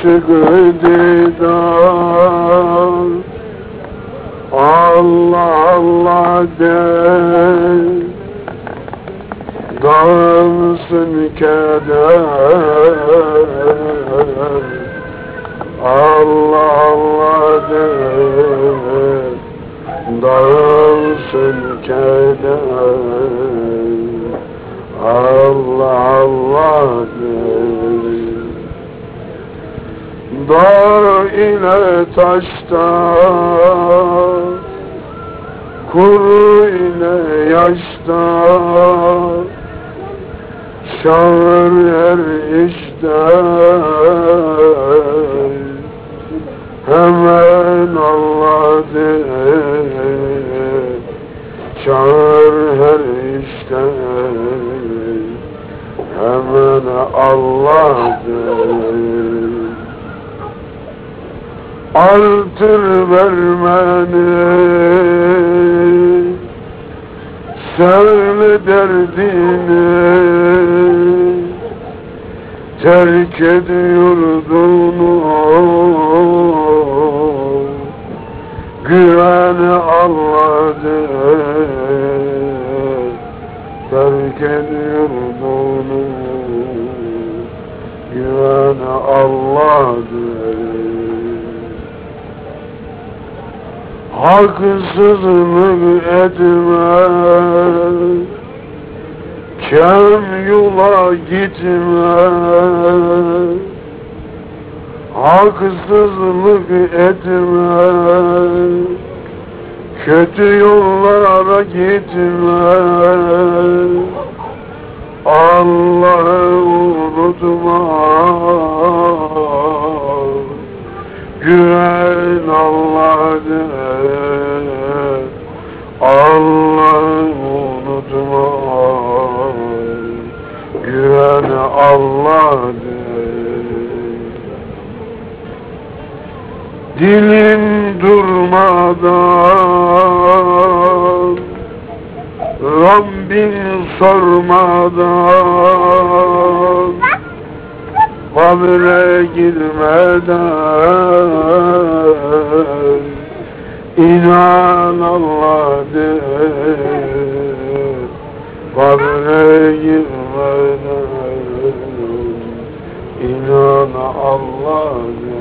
aşık didar Allah Allah de. Dağılsın keder. Allah Allah de. Dağılsın keder. Allah Allah de Dağ ile taşta Kuru ile yaşta. Şağır her işte Hemen Allah de Çağır her işte Hemen Allah de Artır vermeni. Söyle derdini. Terk ediyordunu Güven Allah de Terk ediyordunu Güven Allah de Haksızlık etme Kem yola gitme Haksızlık etme Kötü yollara gitme Allah'ı unutma Güven Allah de Allah'ı unutma. Güven Allah de Dilim durmadan Rabbim sormadan kabre girmeden inan Allah de kabre girmeden inan Allah de